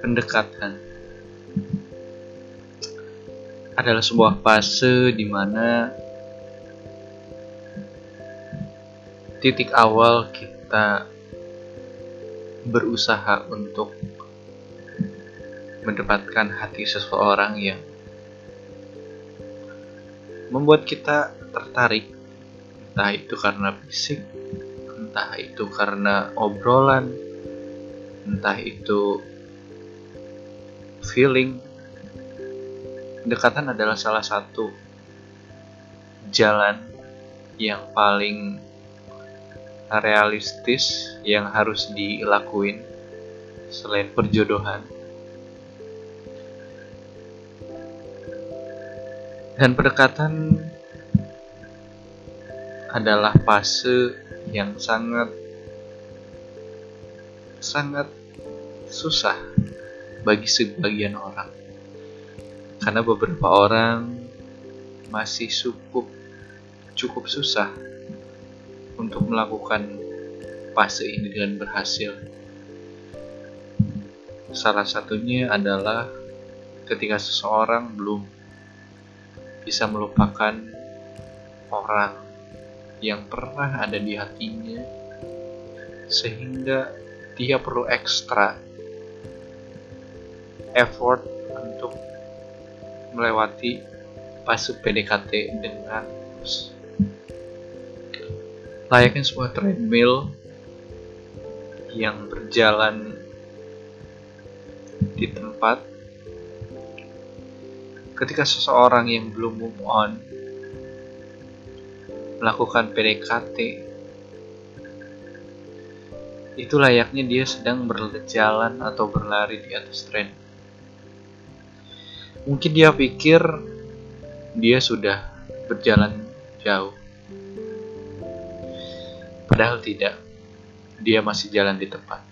pendekatan adalah sebuah fase di mana titik awal kita berusaha untuk mendapatkan hati seseorang yang membuat kita tertarik entah itu karena fisik entah itu karena obrolan entah itu feeling. Pendekatan adalah salah satu jalan yang paling realistis yang harus dilakuin selain perjodohan. Dan pendekatan adalah fase yang sangat sangat susah bagi sebagian orang. Karena beberapa orang masih cukup cukup susah untuk melakukan fase ini dengan berhasil. Salah satunya adalah ketika seseorang belum bisa melupakan orang yang pernah ada di hatinya sehingga dia perlu ekstra effort untuk melewati fase PDKT dengan layaknya sebuah treadmill yang berjalan di tempat. Ketika seseorang yang belum move on melakukan PDKT itu layaknya dia sedang berjalan atau berlari di atas tren Mungkin dia pikir dia sudah berjalan jauh. Padahal tidak. Dia masih jalan di tempat.